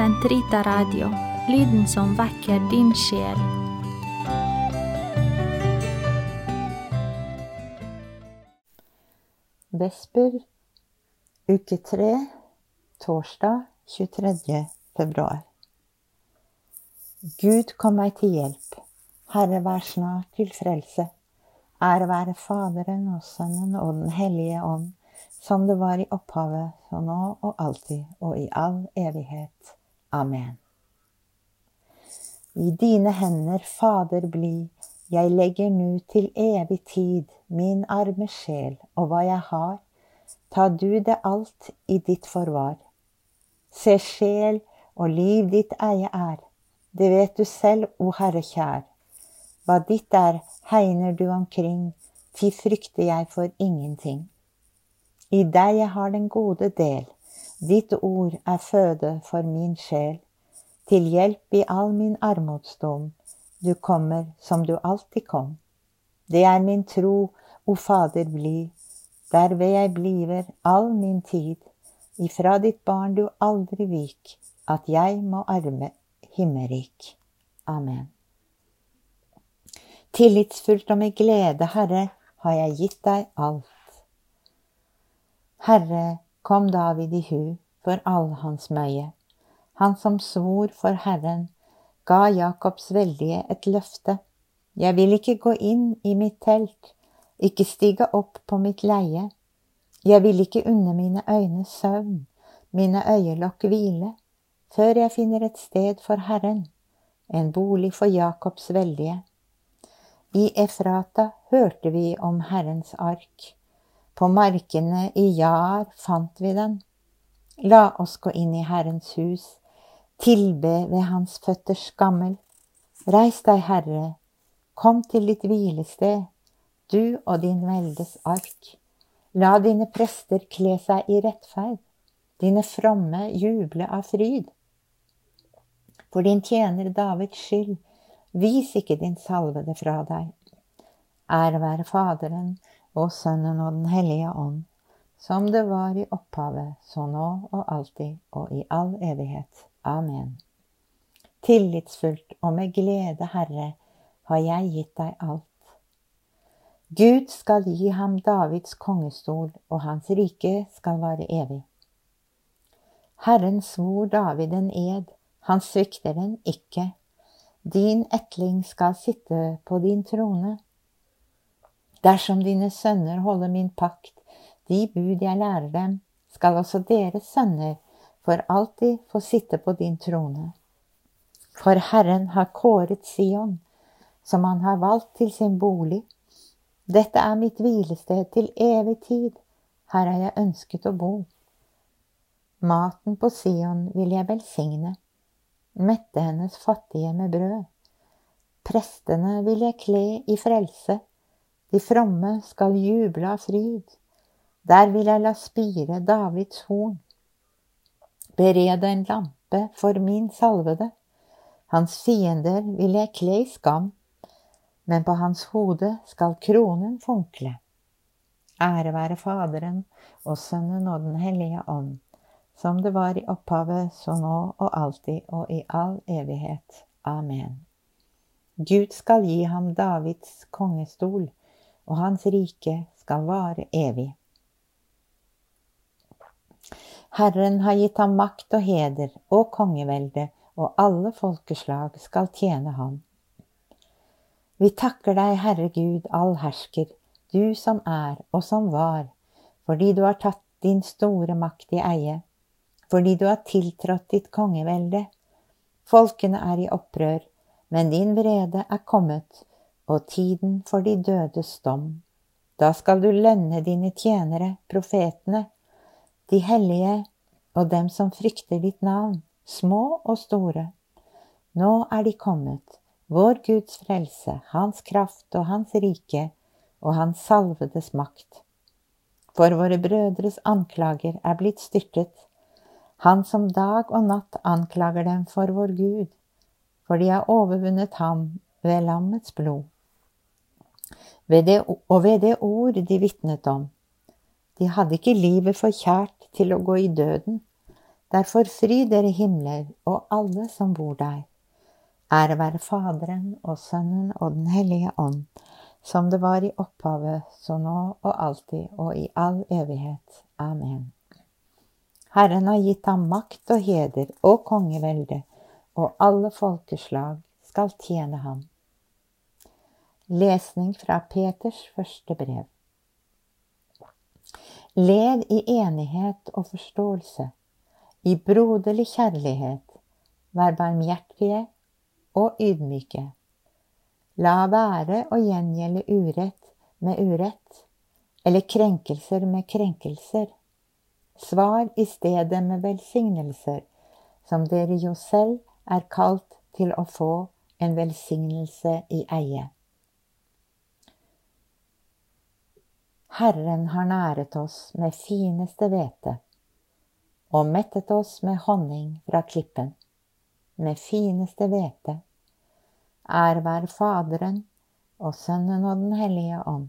Sentrita Radio, lyden som vekker din sjel. Vesper, uke tre, torsdag 23. februar. Gud, kom meg til hjelp. Herre, vær snart til frelse. Ære være Faderen og Sønnen og Den hellige ånd, som det var i opphavet, så nå og alltid og i all evighet. Amen. I dine hender, Fader, bli, jeg legger nu til evig tid min arme sjel og hva jeg har, ta du det alt i ditt forvar. Se sjel og liv ditt eie er, det vet du selv, o Herre kjær. Hva ditt er, hegner du omkring, ti frykter jeg for ingenting. I deg jeg har den gode del, ditt ord er føde for min sjel. Til hjelp i all min armodsdom, du kommer som du alltid kom. Det er min tro, o Fader, bli, derved jeg bliver all min tid, ifra ditt barn du aldri vik, at jeg må arme himmerik. Amen. Tillitsfullt og med glede, Herre, har jeg gitt deg alt. Herre, kom David i hu for all hans møye. Han som svor for Herren, ga Jakobs veldige et løfte. Jeg vil ikke gå inn i mitt telt, ikke stige opp på mitt leie. Jeg vil ikke unne mine øyne søvn, mine øyelokk hvile, før jeg finner et sted for Herren, en bolig for Jakobs veldige. I Efrata hørte vi om Herrens ark. På markene i Jar fant vi den. La oss gå inn i Herrens hus, tilbe ved hans føtters skammel. Reis deg, Herre, kom til ditt hvilested, du og din veldes ark. La dine prester kle seg i rettferd, dine fromme juble av fryd. For din tjener Davids skyld, vis ikke din salvede fra deg. Ære være Faderen og Sønnen og Den hellige ånd, som det var i opphavet, så nå og alltid og i all evighet. Amen. Tillitsfullt og med glede, Herre, har jeg gitt deg alt. Gud skal gi ham Davids kongestol, og hans rike skal vare evig. Herren svor David en ed, han svikter den ikke. Din etling skal sitte på din trone. Dersom dine sønner holder min pakt, de bud jeg lærer dem, skal også deres sønner for alltid få sitte på din trone. For Herren har kåret Sion, som han har valgt til sin bolig. Dette er mitt hvilested til evig tid, her har jeg ønsket å bo. Maten på Sion vil jeg velsigne mette hennes fattige med brød. Prestene vil jeg kle i frelse, de fromme skal juble av fryd. Der vil jeg la spire Davids horn. Berede en lampe for min salvede. Hans fiender vil jeg kle i skam, men på hans hode skal kronen funkle. Ære være Faderen og Sønnen og Den hellige ånd som det var i opphavet, så nå og alltid og i all evighet. Amen. Gud skal gi ham Davids kongestol, og hans rike skal vare evig. Herren har gitt ham makt og heder og kongevelde, og alle folkeslag skal tjene ham. Vi takker deg, Herre Gud, allhersker, du som er og som var, fordi du har tatt din store makt i eie fordi du har tiltrådt ditt kongevelde. Folkene er i opprør, men din vrede er kommet, og tiden for de dødes dom. Da skal du lønne dine tjenere, profetene, de hellige og dem som frykter ditt navn, små og store. Nå er de kommet, vår Guds frelse, Hans kraft og Hans rike og Hans salvedes makt. For våre brødres anklager er blitt styrtet, han som dag og natt anklager dem for vår Gud, for de har overvunnet ham ved lammets blod. Ved det, og ved det ord de vitnet om. De hadde ikke livet for kjært til å gå i døden. Derfor fry dere himler og alle som bor der. Ære være Faderen og Sønnen og Den hellige ånd, som det var i opphavet, så nå og alltid og i all evighet. Amen. Herren har gitt ham makt og heder og kongevelde, og alle folkeslag skal tjene ham. Lesning fra Peters første brev. Lev i enighet og forståelse, i broderlig kjærlighet, vær barmhjertige og ydmyke. La være å gjengjelde urett med urett, eller krenkelser med krenkelser. Svar i stedet med velsignelser, som dere jo selv er kalt til å få en velsignelse i eie. Herren har næret oss med fineste hvete og mettet oss med honning fra klippen, med fineste hvete. Er hver Faderen og Sønnen og Den hellige ånd.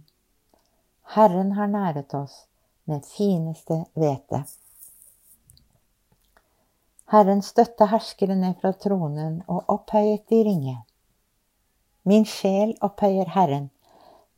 Herren har næret oss med fineste hvete. Herren støtte herskere ned fra tronen og opphøyet de ringe. Min sjel opphøyer Herren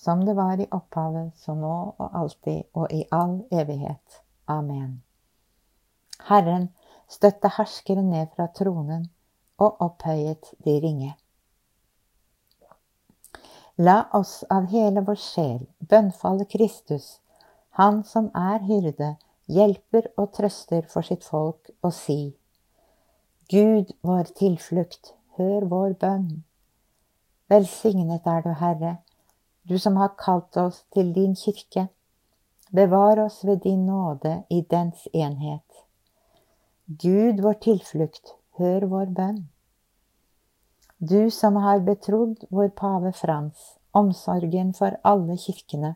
som det var i opphavet, så nå og alltid og i all evighet. Amen. Herren støtte herskere ned fra tronen og opphøyet de ringe. La oss av hele vår sjel bønnfalle Kristus, Han som er hyrde, hjelper og trøster for sitt folk, og si, Gud vår tilflukt, hør vår bønn. Velsignet er du, Herre, du som har kalt oss til din kirke, bevar oss ved din nåde i dens enhet. Gud vår tilflukt, hør vår bønn. Du som har betrodd vår pave Frans omsorgen for alle kirkene,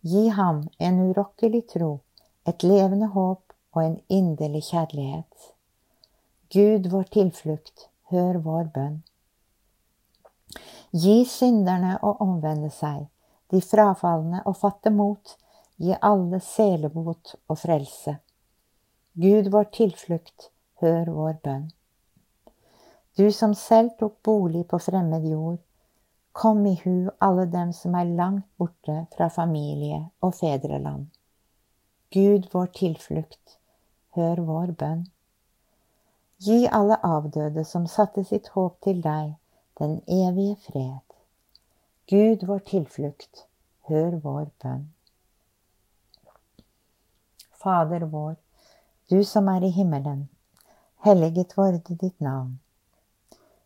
gi ham en urokkelig tro, et levende håp og en inderlig kjærlighet. Gud vår tilflukt, hør vår bønn. Gi synderne å omvende seg, de frafalne å fatte mot, gi alle selebot og frelse. Gud vår tilflukt, hør vår bønn. Du som selv tok bolig på fremmed jord, kom i hu alle dem som er langt borte fra familie og fedreland. Gud vår tilflukt, hør vår bønn. Gi alle avdøde som satte sitt håp til deg, den evige fred. Gud vår tilflukt, hør vår bønn. Fader vår, du som er i himmelen. Helliget vorde ditt navn.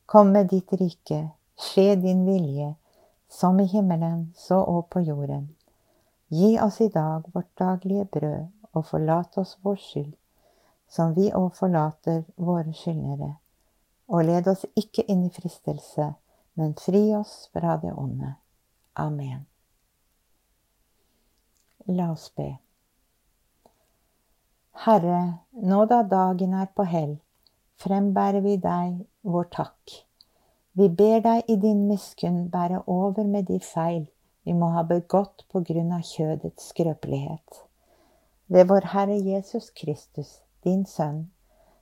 Kom med ditt rike, skje din vilje, som i himmelen, så og på jorden. Gi oss i dag vårt daglige brød, og forlat oss vår skyld, som vi òg forlater våre skyldnere og led oss ikke inn i fristelse, men fri oss fra det onde. Amen. La oss be. Herre, nå da dagen er på hell, frembærer vi deg vår takk. Vi ber deg i din miskunn bære over med de feil vi må ha begått på grunn av kjødets skrøpelighet. Ved vår Herre Jesus Kristus, din Sønn,